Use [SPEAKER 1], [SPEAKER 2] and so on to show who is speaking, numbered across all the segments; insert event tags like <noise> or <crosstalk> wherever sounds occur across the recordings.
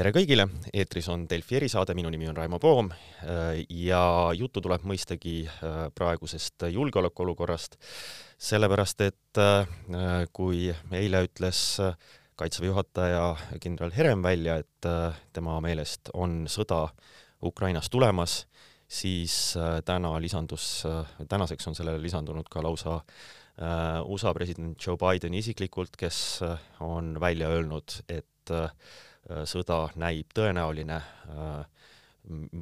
[SPEAKER 1] tere kõigile, eetris on Delfi erisaade, minu nimi on Raimo Poom ja juttu tuleb mõistagi praegusest julgeolekuolukorrast, sellepärast et kui eile ütles Kaitseväe juhataja kindral Herem välja, et tema meelest on sõda Ukrainas tulemas, siis täna lisandus, tänaseks on sellele lisandunud ka lausa USA president Joe Biden isiklikult, kes on välja öelnud, et Äh, sõda näib tõenäoline, äh,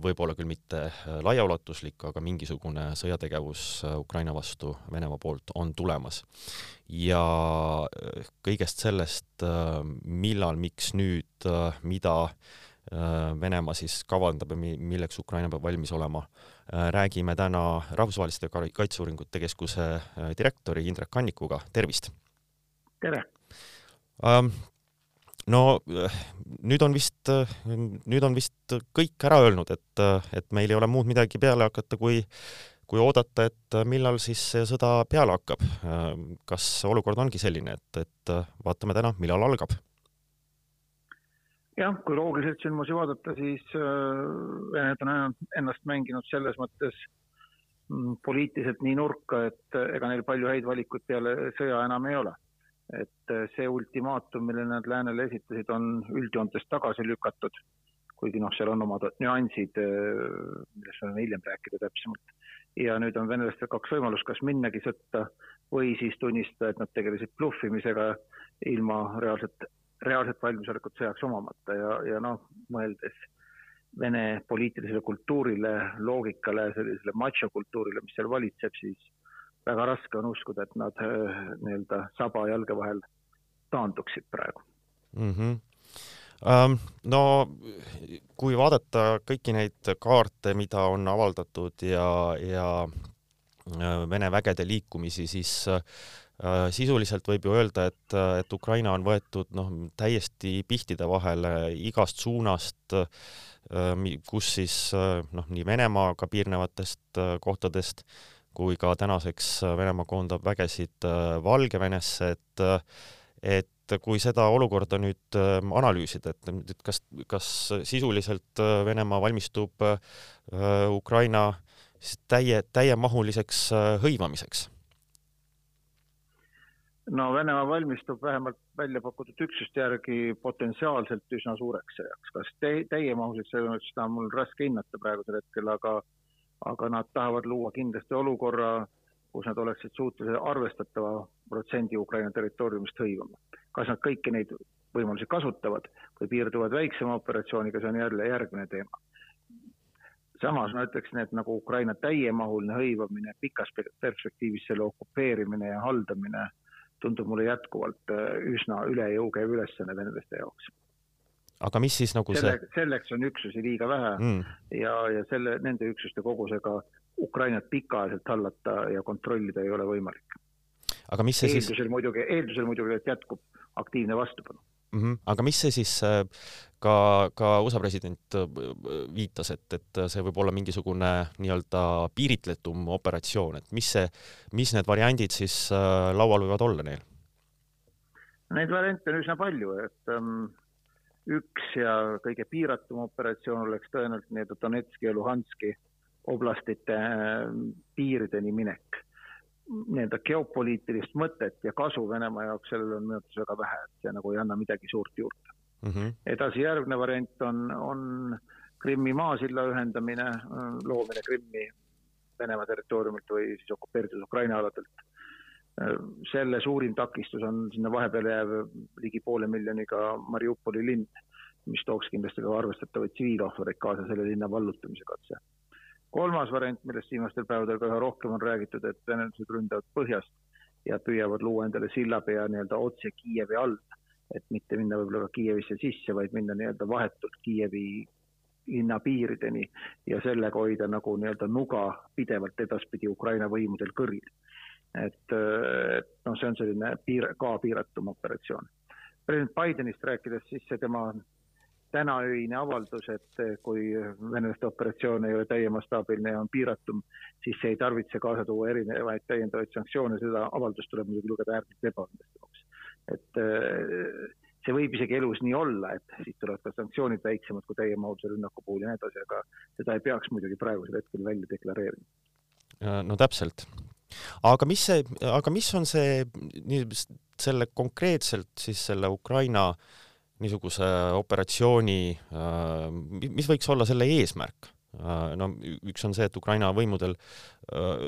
[SPEAKER 1] võib-olla küll mitte äh, laiaulatuslik, aga mingisugune sõjategevus Ukraina vastu Venemaa poolt on tulemas. ja kõigest sellest, millal, miks nüüd, mida Venemaa siis kavandab ja mi-, milleks Ukraina peab valmis olema, räägime täna Rahvusvaheliste Kaitseuuringute Keskuse direktori Indrek Kannikuga, tervist!
[SPEAKER 2] tere!
[SPEAKER 1] Ähm, no nüüd on vist, nüüd on vist kõik ära öelnud, et, et meil ei ole muud midagi peale hakata, kui kui oodata, et millal siis see sõda peale hakkab. kas olukord ongi selline, et, et vaatame täna, millal algab?
[SPEAKER 2] jah, kui loogiliselt sündmusi vaadata, siis Venemaa on ennast mänginud selles mõttes mm, poliitiliselt nii nurka, et ega neil palju häid valikuid peale sõja enam ei ole et äh, see ultimaatum, mille nad läänele esitasid, on üldjoontes tagasi lükatud, kuigi noh, seal on omad nüansid, äh, millest võime hiljem rääkida täpsemalt. ja nüüd on venelastel kaks võimalust, kas minnagi sõtta või siis tunnistada, et nad tegelesid bluffimisega ilma reaalset, reaalset valmisolekut sõjaks omamata ja, ja noh, mõeldes Vene poliitilisele kultuurile, loogikale, sellisele machokultuurile, mis seal valitseb, siis väga raske on uskuda, et nad äh, nii-öelda saba jalge vahel taanduksid praegu
[SPEAKER 1] mm. -hmm. Um, no kui vaadata kõiki neid kaarte, mida on avaldatud ja, ja äh, Vene vägede liikumisi, siis äh, sisuliselt võib ju öelda, et, et Ukraina on võetud noh, täiesti pihtide vahele igast suunast äh,, kus siis äh, noh, nii Venemaaga piirnevatest äh, kohtadest äh, kui ka tänaseks äh, Venemaa koondab vägesid äh, Valgevenesse, et äh, et kui seda olukorda nüüd analüüsida, et, et kas, kas sisuliselt Venemaa valmistub Ukraina siis täie, täiemahuliseks hõivamiseks?
[SPEAKER 2] no Venemaa valmistub vähemalt välja pakutud üksuste järgi potentsiaalselt üsna suureks sõjaks, kas täiemahuliseks seda on mul raske hinnata praegusel hetkel, aga aga nad tahavad luua kindlasti olukorra, kus nad oleksid suutelised arvestatava protsendi Ukraina territooriumist hõivama. kas nad kõiki neid võimalusi kasutavad või piirduvad väiksema operatsiooniga, see on jälle järgmine teema. samas ma ütleksin, et nagu Ukraina täiemahuline hõivamine, pikas perspektiivis selle okupeerimine ja haldamine tundub mulle jätkuvalt äh, üsna üle jõu käiv ülesanne venelaste jaoks
[SPEAKER 1] aga mis siis nagu
[SPEAKER 2] selle, see selleks on üksusi liiga vähe mm. ja, ja selle, nende üksuste kogusega Ukrainat pikaajaliselt hallata ja kontrollida ei ole võimalik.
[SPEAKER 1] aga mis see
[SPEAKER 2] eeldusel siis muidugi, eeldusel muidugi, et jätkub aktiivne vastupanu
[SPEAKER 1] mm. -hmm. aga mis see siis äh, ka, ka USA president äh, viitas, et, et see võib olla mingisugune nii-öelda piiritletum operatsioon, et mis see, mis need variandid siis äh, laual võivad olla neil?
[SPEAKER 2] Neid variante on üsna palju, et ähm, üks ja kõige piiratum operatsioon oleks tõenäoliselt nii-öelda Donetski ja Luhanski oblastite äh, piirideni minek. nii-öelda geopoliitilist mõtet ja kasu Venemaa jaoks sellel on minu arvates väga vähe, et see nagu ei anna midagi suurt juurde mm. -hmm. edasi järgmine variant on, on Krimmi maasilla ühendamine, loomine Krimmi Venemaa territooriumilt või siis okupeeritud Ukraina aladelt selle suurim takistus on sinna vahepeale jääv ligi poole miljoniga Mariupoli linn, mis tooks kindlasti ka arvestatavaid tsiviilohvreid kaasa selle linna vallutamise katse. kolmas variant, millest viimastel päevadel ka üha rohkem on räägitud, et venelased ründavad põhjast ja püüavad luua endale sillapea nii-öelda otse Kiievi all, et mitte minna võib-olla ka Kiievisse sisse, vaid minna nii-öelda vahetult Kiievi linna piirideni ja sellega hoida nagu nii-öelda nuga pidevalt edaspidi Ukraina võimudel kõril et, et noh, see on selline piir, ka piiratum operatsioon. president Bidenist rääkides, siis see tema tänaöine avaldus, et kui venelaste operatsioon ei ole täiemastaabiline ja on piiratum, siis ei tarvitse kaasa tuua erinevaid täiendavaid sanktsioone, seda avaldust tuleb muidugi lugeda äärmiselt ebaõnnestunumaks. et see võib isegi elus nii olla, et siis tulevad ka sanktsioonid väiksemad kui täiemahulise rünnaku puhul ja nii edasi, aga seda ei peaks muidugi praegusel hetkel välja deklareerima.
[SPEAKER 1] no täpselt. Aga mis see, aga mis on see nii selle konkreetselt siis selle Ukraina niisuguse operatsiooni, äh, mis võiks olla selle eesmärk? Äh, no üks on see, et Ukraina võimudel äh,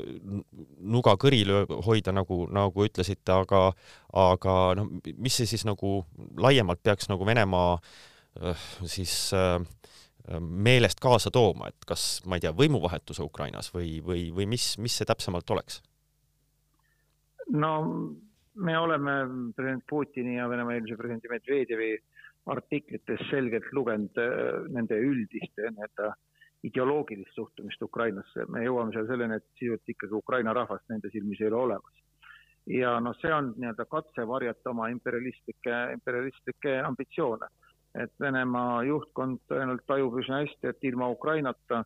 [SPEAKER 1] nuga kõril hoida, nagu, nagu ütlesite, aga, aga noh, mis see siis nagu laiemalt peaks nagu Venemaa siis meelest kaasa tooma, et kas, ma ei tea, võimuvahetuse Ukrainas või, või, või mis, mis see täpsemalt oleks?
[SPEAKER 2] No me oleme president Putini ja Venemaa eelmise presidendi Medvedjevi artiklites selgelt lugenud nende üldiste nii-öelda ideoloogilist suhtumist Ukrainasse, me jõuame seal selleni, et sisuliselt ikkagi Ukraina rahvast nende silmis ei ole olemas. ja noh, see on nii-öelda katse varjata oma imperialistlikke, imperialistlikke ambitsioone. et Venemaa juhtkond tõenäoliselt tajub üsna hästi, et ilma Ukrainata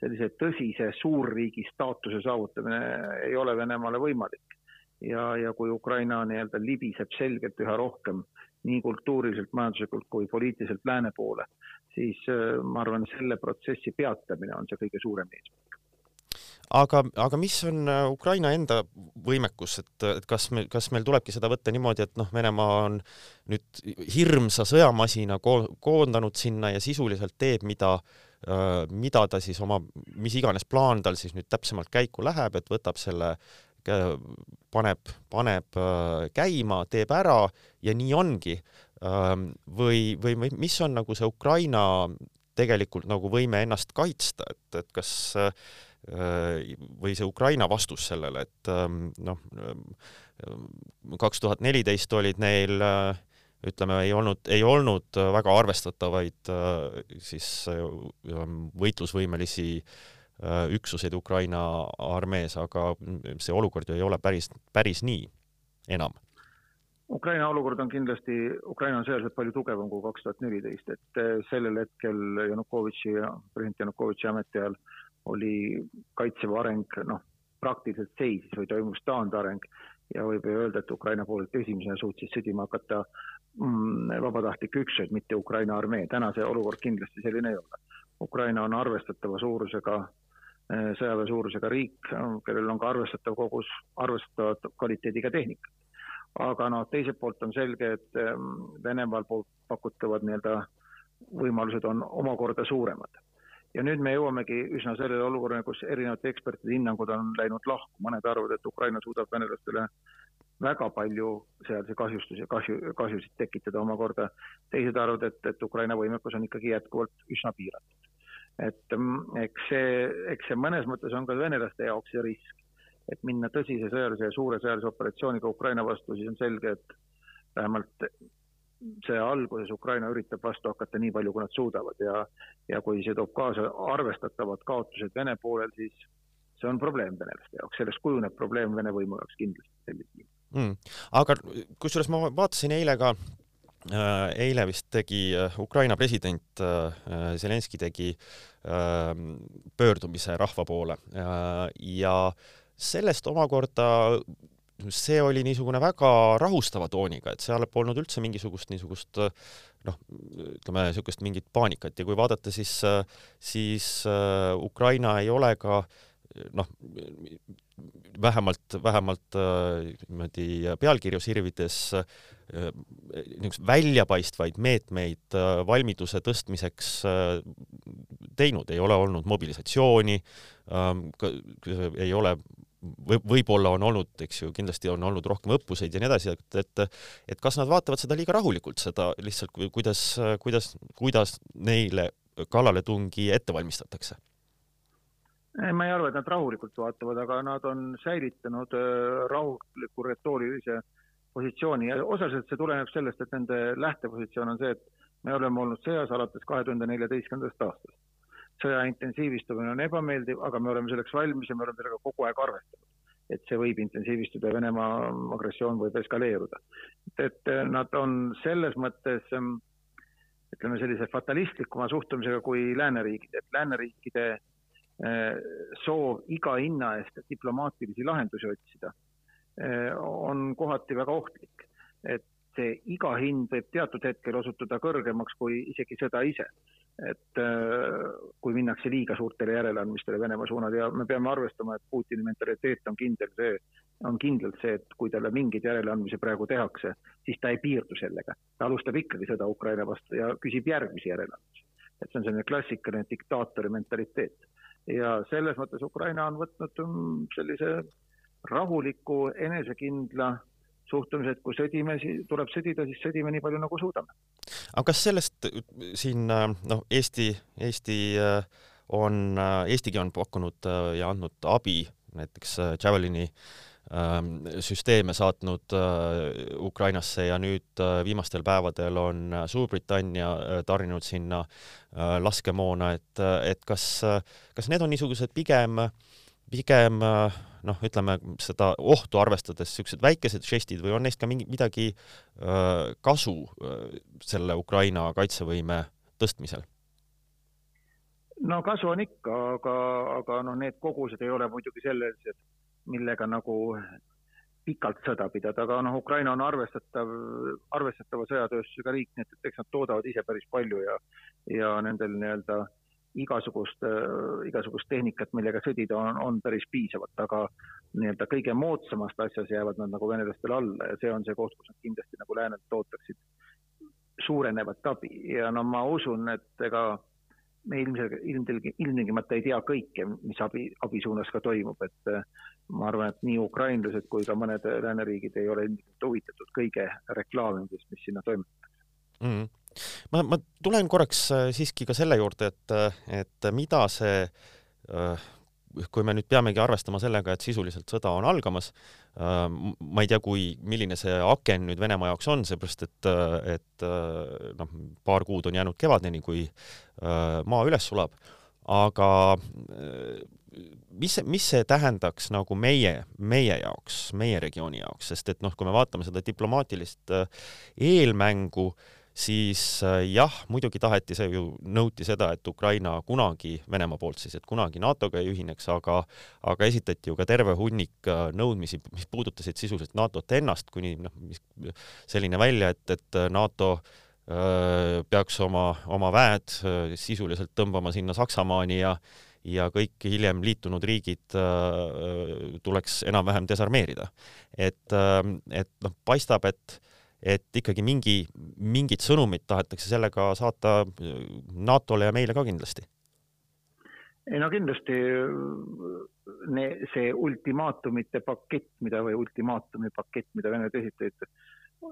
[SPEAKER 2] sellise tõsise suurriigi staatuse saavutamine ei ole Venemaale võimalik. Ja, ja kui Ukraina nii-öelda libiseb selgelt üha rohkem nii kultuuriliselt, majanduslikult kui poliitiliselt lääne poole, siis äh, ma arvan, selle protsessi peatamine on see kõige suurem eesmärk.
[SPEAKER 1] aga, aga mis on äh, Ukraina enda võimekus, et, et kas me, kas meil tulebki seda võtta niimoodi, et noh, Venemaa on nüüd hirmsa sõjamasina ko koondanud sinna ja sisuliselt teeb, mida äh, mida ta siis oma, mis iganes plaan tal siis nüüd täpsemalt käiku läheb, et võtab selle paneb, paneb käima, teeb ära ja nii ongi. Või, või, või mis on nagu see Ukraina tegelikult nagu võime ennast kaitsta, et, et kas või see Ukraina vastus sellele, et noh, kaks tuhat neliteist olid neil ütleme, ei olnud, ei olnud väga arvestatavaid siis võitlusvõimelisi üksuseid Ukraina armees, aga see olukord ju ei ole päris, päris nii enam
[SPEAKER 2] Ukraina olukord on kindlasti, Ukraina on sõjaliselt palju tugevam kui kaks tuhat neliteist, et eh, sellel hetkel Janukovitši, president Janukovitši ametiajal oli kaitseväe areng noh, praktiliselt seisis või toimus taandareng ja võib ju öelda, et Ukraina poolelt esimesena suutsid sõdima hakata mm, vabatahtlik üksused, mitte Ukraina armee. täna see olukord kindlasti selline ei ole. Ukraina on arvestatava suurusega sõjaväe suurusega riik, kellel on ka arvestatav kogus arvestatava kvaliteediga tehnikat aga noh, teiselt poolt on selge, et ehm, Venemaal poolt pakutavad nii-öelda võimalused on omakorda suuremad. ja nüüd me jõuamegi üsna sellele olukorrale, kus erinevate ekspertide hinnangud on läinud lahku, mõned arvavad, et Ukraina suudab venelastele väga palju sealse kahjustusi, kahju, kahjusid tekitada omakorda, teised arvavad, et, et Ukraina võimekus on ikkagi jätkuvalt üsna piiratud. Et mm, eks see, eks see mõnes mõttes on ka venelaste jaoks see risk, et minna tõsise sõjalise ja suure sõjalise operatsiooniga Ukraina vastu, siis on selge, et vähemalt see alguses Ukraina üritab vastu hakata nii palju, kui nad suudavad. Ja, ja kui see toob kaasa arvestatavad kaotused Vene poolel, siis see on probleem venelaste jaoks, sellest kujuneb probleem Vene võimu jaoks kindlasti sellisel
[SPEAKER 1] mm.. aga kusjuures ma vaatasin eile ka eile vist tegi äh, Ukraina president äh, Zelenskõi tegi pöördumise rahva poole. Ja sellest omakorda see oli niisugune väga rahustava tooniga, et seal polnud üldse mingisugust niisugust noh, ütleme niisugust mingit paanikat. Ja kui vaadata, siis, siis äh, Ukraina ei ole ka noh, vähemalt, vähemalt äh, niimoodi pealkirju sirvides äh, niisuguseid väljapaistvaid meetmeid valmiduse tõstmiseks teinud, ei ole olnud mobilisatsiooni, ähm, ei ole või võib-olla on olnud, eks ju, kindlasti on olnud rohkem õppuseid ja nii edasi, et, et et kas nad vaatavad seda liiga rahulikult, seda lihtsalt, kuidas, kuidas, kuidas neile kallaletungi ette valmistatakse?
[SPEAKER 2] Ma ei arva, et nad rahulikult vaatavad, aga nad on säilitanud äh, rahuliku retoorilise positsiooni ja osaliselt see tuleneb sellest, et nende lähtepositsioon on see, et me oleme olnud sõjas alates kahe tuhande neljateistkümnendast aastast sõja intensiivistumine on ebameeldiv, aga me oleme selleks valmis ja me oleme sellega kogu aeg arvestanud. et see võib intensiivistuda ja Venemaa agressioon võib eskaleeruda. et nad on selles mõttes ütleme sellise fatalistlikuma suhtumisega kui lääneriigid, et lääneriikide soov iga hinna eest diplomaatilisi lahendusi otsida eh, on kohati väga ohtlik. et see iga hind võib teatud hetkel osutuda kõrgemaks kui isegi sõda ise. et kui minnakse liiga suurtele järeleandmistele Venemaa suunal ja me peame arvestama, et Putini mentaliteet on kindel see, on kindlalt see, et kui talle mingeid järeleandmisi praegu tehakse, siis ta ei piirdu sellega. ta alustab ikkagi sõda Ukraina vastu ja küsib järgmisi järeleandmisi. et see on selline klassikaline diktaatori mentaliteet. Ja selles mõttes Ukraina on võtnud mm, sellise rahuliku, enesekindla suhtumise, et kui sõdime, tuleb sõdida, siis sõdime nii palju, nagu suudame.
[SPEAKER 1] aga kas sellest siin noh, Eesti, Eesti äh, on, äh, Eestigi on pakkunud äh, ja andnud abi näiteks Javelini äh, süsteeme saatnud äh, Ukrainasse ja nüüd äh, viimastel päevadel on äh, Suurbritannia tarninud sinna laskemoona, et, et kas, kas need on niisugused pigem, pigem noh, ütleme seda ohtu arvestades niisugused väikesed žestid või on neist ka mingi, midagi kasu selle Ukraina kaitsevõime tõstmisel?
[SPEAKER 2] no kasu on ikka, aga, aga noh, need kogused ei ole muidugi sellised millega nagu pikalt sõda pidada, aga noh, Ukraina on arvestatav, arvestatava sõjatööstusega riik, nii et, et eks nad toodavad ise päris palju ja, ja nendel nii-öelda igasugust, igasugust tehnikat, millega sõdida, on, on päris piisavalt, aga nii-öelda kõige moodsamast asjas jäävad nad nagu venelastele alla ja see on see koht, kus nad kindlasti nagu läänelt ootaksid suurenevat abi. Ja no ma usun, et ega me ilmselt, ilmselge, ilmtingimata ei tea kõike, mis abi, abi suunas ka toimub, et äh, ma arvan, et nii ukrainlased kui ka mõned lääneriigid ei ole ilmselt huvitatud kõige reklaamimisest, mis sinna toimetatakse
[SPEAKER 1] mm. -hmm. ma, ma tulen korraks äh, siiski ka selle juurde, et, et mida see kui me nüüd peamegi arvestama sellega, et sisuliselt sõda on algamas, äh, ma ei tea, kui, milline see aken nüüd Venemaa jaoks on, seepärast et, et äh, noh, paar kuud on jäänud kevadeni, kui äh, maa üles sulab, aga mis mis see tähendaks nagu meie, meie jaoks, meie regiooni jaoks, sest et noh, kui me vaatame seda diplomaatilist eelmängu, siis äh, jah, muidugi taheti see ju, nõuti seda, et Ukraina kunagi, Venemaa poolt siis, et kunagi NATO-ga ei ühineks, aga aga esitati ju ka terve hunnik äh, nõudmisi, mis puudutasid sisuliselt NATO-t ennast, kuni noh, mis selline välja, et, et NATO öö, äh, peaks oma, oma väed öö, sisuliselt tõmbama sinna Saksamaani ja ja kõik hiljem liitunud riigid äh, tuleks enam-vähem desarmeerida. et et noh, paistab, et et ikkagi mingi, mingit sõnumit tahetakse sellega saata NATO-le ja meile ka kindlasti.
[SPEAKER 2] ei no kindlasti see ultimaatumite pakett, mida või ultimaatumi pakett, mida Venemaa esitasid,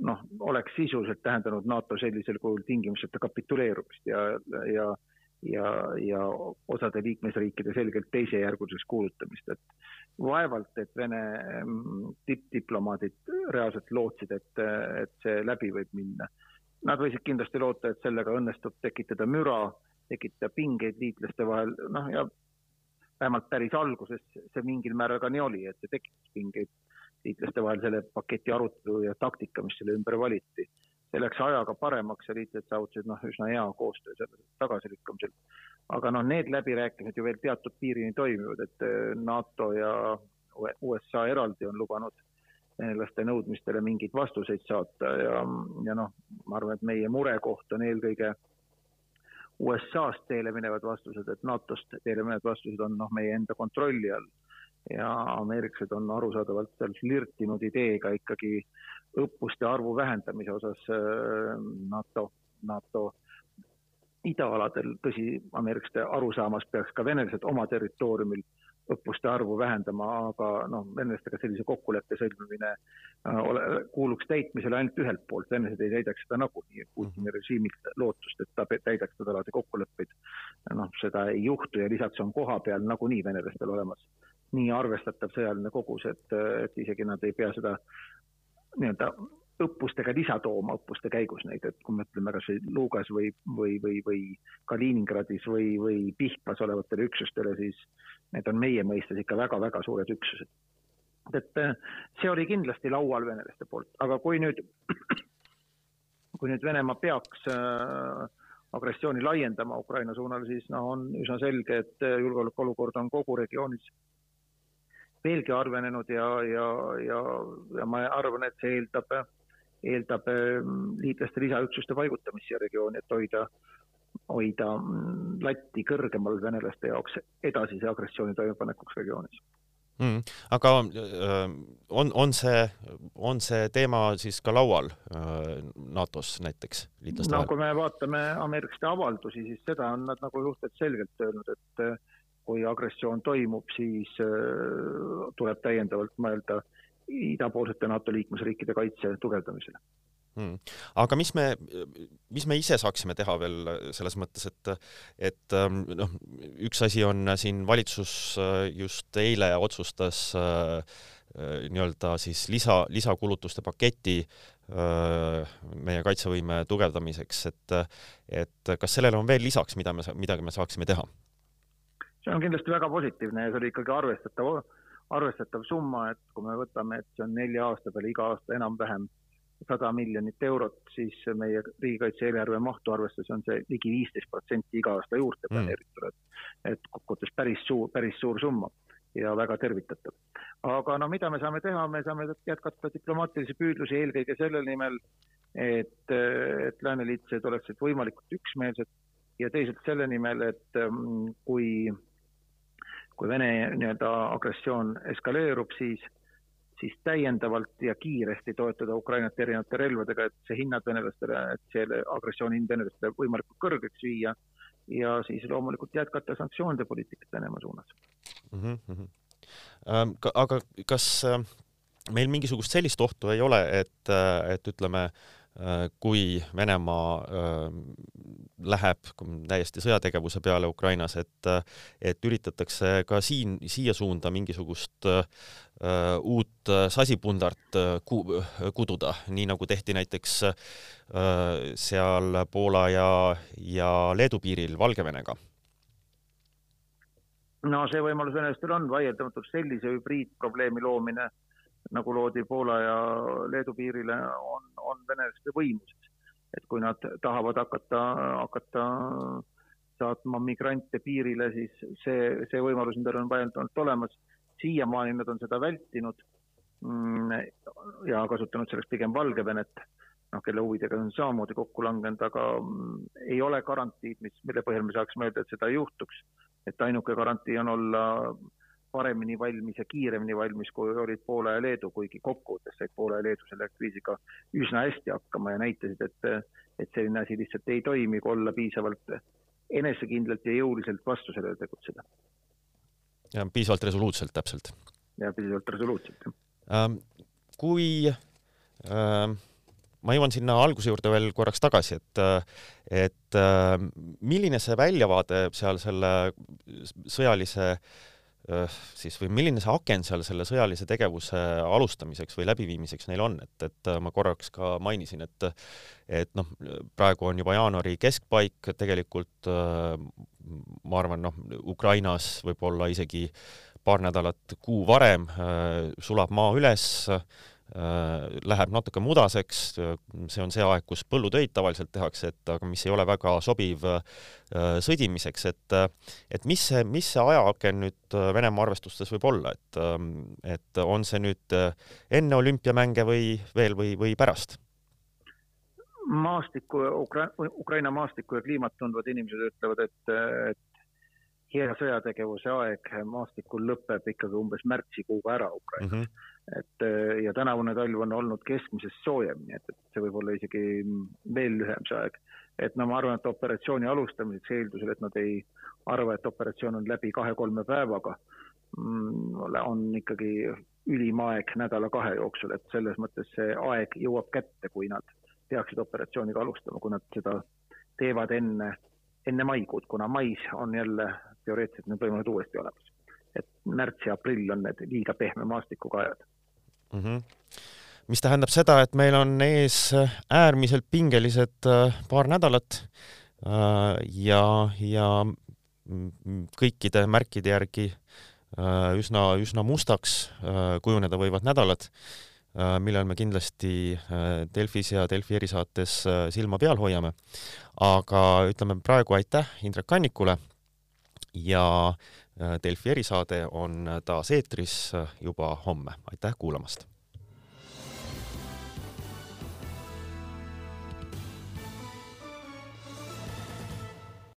[SPEAKER 2] noh, oleks sisuliselt tähendanud NATO sellisel kujul tingimusteta kapituleerumist ja, ja ja, ja osade liikmesriikide selgelt teisejärguliseks kuulutamist, et vaevalt, et Vene tippdiplomaadid reaalselt lootsid, et, et see läbi võib minna. Nad võisid kindlasti loota, et sellega õnnestub tekitada müra, tekitada pingeid liitlaste vahel, noh ja vähemalt päris alguses see mingil määral ka nii oli, et see tekitas pingeid liitlaste vahel selle paketi arutelu ja taktika, mis selle ümber valiti. see läks ajaga paremaks ja liitlased saavutasid noh, üsna hea koostöö selle tagasilükkamisel aga noh, need läbirääkimised ju veel teatud piirini toimivad, et eh, NATO ja USA eraldi on lubanud venelaste nõudmistele mingeid vastuseid saata ja, ja noh, ma arvan, et meie murekoht on eelkõige USA-st teele minevad vastused, et NATO-st teele minevad vastused on noh, meie enda kontrolli all. Ja ameeriklased on arusaadavalt seal flirtinud ideega ikkagi õppuste arvu vähendamise osas eh, NATO, NATO idaaladel, tõsi, ameeriklaste arusaamas peaks ka venelased oma territooriumil õppuste arvu vähendama, aga noh, venelastega sellise kokkuleppe sõlmimine äh, ole, kuuluks täitmisele ainult ühelt poolt, venelased ei täidaks seda nagunii, Putini mhm. režiimilt lootust, et ta täidaks tadalasi kokkuleppeid. noh, seda ei juhtu ja lisaks on kohapeal nagunii venelastel olemas nii arvestatav sõjaline kogus, et, et isegi nad ei pea seda nii-öelda õppustega lisa tooma õppuste käigus neid, et kui me ütleme kas või Lugas või, või, või, või Kaliningradis või, või Pihkvas olevatele üksustele, siis need on meie mõistes ikka väga-väga suured üksused. et äh, see oli kindlasti laual venelaste poolt, aga kui nüüd, <clears throat> kui nüüd Venemaa peaks äh, agressiooni laiendama Ukraina suunal, siis noh, on üsna selge, et äh, julgeolekuolukord on kogu regioonis veelgi harvenenud ja, ja, ja, ja ma arvan, et see eeldab eeldab liitlaste lisaüksuste paigutamist siia regiooni, et hoida, hoida mm, latti kõrgemal venelaste jaoks edasise agressiooni toimepanekuks regioonis
[SPEAKER 1] mm,. aga äh, on, on see, on see teema siis ka laual äh, NATO-s näiteks
[SPEAKER 2] no kui me vaatame ameeriklaste avaldusi, siis seda on nad nagu suhteliselt selgelt öelnud, et äh, kui agressioon toimub, siis tuleb täiendavalt mõelda idapoolsete NATO liikmesriikide kaitse tugevdamisele
[SPEAKER 1] hmm.. aga mis me, mis me ise saaksime teha veel selles mõttes, et, et ähm, noh, üks asi on siin valitsus äh, just eile otsustas äh, äh, nii-öelda siis lisa, lisakulutuste paketi meie kaitsevõime tugevdamiseks, et, et kas sellele on veel lisaks, mida me, midagi me saaksime teha?
[SPEAKER 2] see on kindlasti väga positiivne ja see oli ikkagi arvestatav, arvestatav summa, et kui me võtame, et see on nelja aasta peale iga aasta enam-vähem sada miljonit eurot, siis meie riigikaitse eelarve mahtu arvestades on see ligi viisteist protsenti iga aasta juurde mm. planeeritud, et et kokkuvõttes päris suur, päris suur summa ja väga tervitatav. aga no mida me saame teha, me saame jätkata diplomaatilisi püüdlusi eelkõige selle nimel, et, et lääneliitlased oleksid võimalikult üksmeelsed ja teisalt selle nimel, et mm, kui, kui Vene nii-öelda agressioon eskaleerub, siis siis täiendavalt ja kiiresti toetada Ukrainat erinevate relvadega, et see hinnad venelastele, et selle agressiooni hind venelastele võimalikult kõrgeks viia ja siis loomulikult jätkata sanktsioonide poliitikat Venemaa suunas mm.
[SPEAKER 1] -hmm. aga kas äh, meil mingisugust sellist ohtu ei ole, et, äh, et ütleme, Äh, kui Venemaa äh, läheb täiesti sõjategevuse peale Ukrainas, et, et üritatakse ka siin, siia suunda mingisugust uut sasipundart ku, kududa, nii nagu tehti näiteks seal Poola ja, ja Leedu piiril Valgevenega.
[SPEAKER 2] No see võimalus venelastel on vaieldamatult sellise hübriidprobleemi loomine nagu loodi Poola ja Leedu piirile, on, on venelaste võimuses. et kui nad tahavad hakata, hakata saatma migrante piirile, siis see, see võimalus nendel on vaieldamatult olemas. siiamaani nad on seda vältinud mm, ja kasutanud selleks pigem Valgevenet, noh, kelle huvidega on samamoodi kokku langenud, aga mm, ei ole garantiid, mis, mille põhjal me saaksime öelda, et seda ei juhtuks. et ainuke garantii on olla paremini valmis ja kiiremini valmis, kui olid Poola ja Leedu, kuigi kokkuvõttes said Poola ja Leedu selle kriisiga üsna hästi hakkama ja näitasid, et, et selline asi lihtsalt ei toimi, kui olla piisavalt enesekindlalt ja jõuliselt vastu sellele tegutseda.
[SPEAKER 1] ja piisavalt resoluutselt, täpselt.
[SPEAKER 2] ja piisavalt resoluutselt, jah
[SPEAKER 1] ähm,. kui ähm, ma jõuan sinna alguse juurde veel korraks tagasi, et, et ähm, milline see väljavaade seal selle sõjalise äh, siis või milline see aken seal selle sõjalise tegevuse alustamiseks või läbiviimiseks neil on, et, et ma korraks ka mainisin, et et noh, praegu on juba jaanuari keskpaik, tegelikult ma arvan, noh, Ukrainas võib-olla isegi paar nädalat, kuu varem sulab maa üles, Äh, läheb natuke mudaseks, see on see aeg, kus põllutöid tavaliselt tehakse, et aga mis ei ole väga sobiv äh, sõdimiseks, et et mis see, mis see ajaaken nüüd äh, Venemaa arvestustes võib olla, et ähm, et on see nüüd enne olümpiamänge või veel või, või pärast?
[SPEAKER 2] maastikku, Ukra-, Ukraina maastikku ja kliimat tundvad inimesed ütlevad, et, et hea sõjategevuse aeg maastikul lõpeb ikkagi umbes märtsikuuga ära Ukrainas mm. -hmm et äh, ja tänavune talv on olnud keskmisest soojem, nii et, et see võib olla isegi veel lühem see aeg. et no ma arvan, et operatsiooni alustamiseks eeldusel, et nad ei arva, et operatsioon on läbi kahe-kolme päevaga, mm, on ikkagi ülim aeg nädala-kahe jooksul, et selles mõttes see aeg jõuab kätte, kui nad peaksid operatsiooniga alustama, kui nad seda teevad enne, enne maikuud, kuna mais on jälle teoreetiliselt need võimalused uuesti olemas. et märts ja aprill on need liiga pehme maastikuga ajad
[SPEAKER 1] mm. -hmm. mis tähendab seda, et meil on ees äärmiselt pingelised äh, paar nädalat äh, ja, ja kõikide märkide järgi äh, üsna, üsna mustaks kujuneda võivad nädalad, millel me kindlasti Delfis ja Delfi erisaates silma peal hoiame. aga ütleme praegu aitäh Indrek Kannikule ja Delfi erisaade on taas eetris juba homme, aitäh kuulamast!